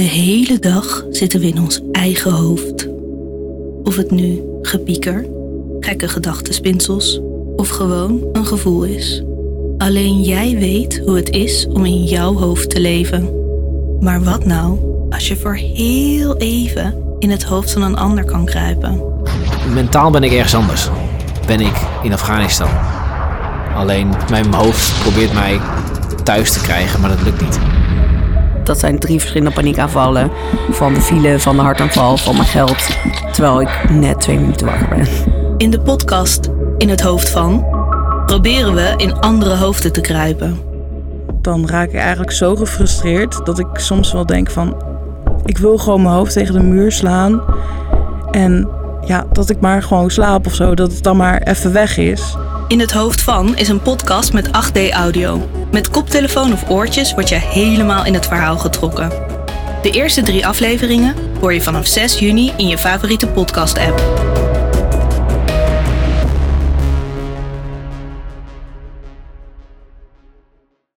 De hele dag zitten we in ons eigen hoofd. Of het nu gepieker, gekke gedachtenspinsels of gewoon een gevoel is. Alleen jij weet hoe het is om in jouw hoofd te leven. Maar wat nou als je voor heel even in het hoofd van een ander kan kruipen? Mentaal ben ik ergens anders. Ben ik in Afghanistan. Alleen mijn hoofd probeert mij thuis te krijgen, maar dat lukt niet. Dat zijn drie verschillende paniekaanvallen. Van de file, van de hartaanval, van mijn geld. Terwijl ik net twee minuten wakker ben. In de podcast In het hoofd van proberen we in andere hoofden te kruipen. dan raak ik eigenlijk zo gefrustreerd dat ik soms wel denk van... ik wil gewoon mijn hoofd tegen de muur slaan. En ja, dat ik maar gewoon slaap of zo. Dat het dan maar even weg is. In het hoofd van is een podcast met 8D audio. Met koptelefoon of oortjes word je helemaal in het verhaal getrokken. De eerste drie afleveringen hoor je vanaf 6 juni in je favoriete podcast app.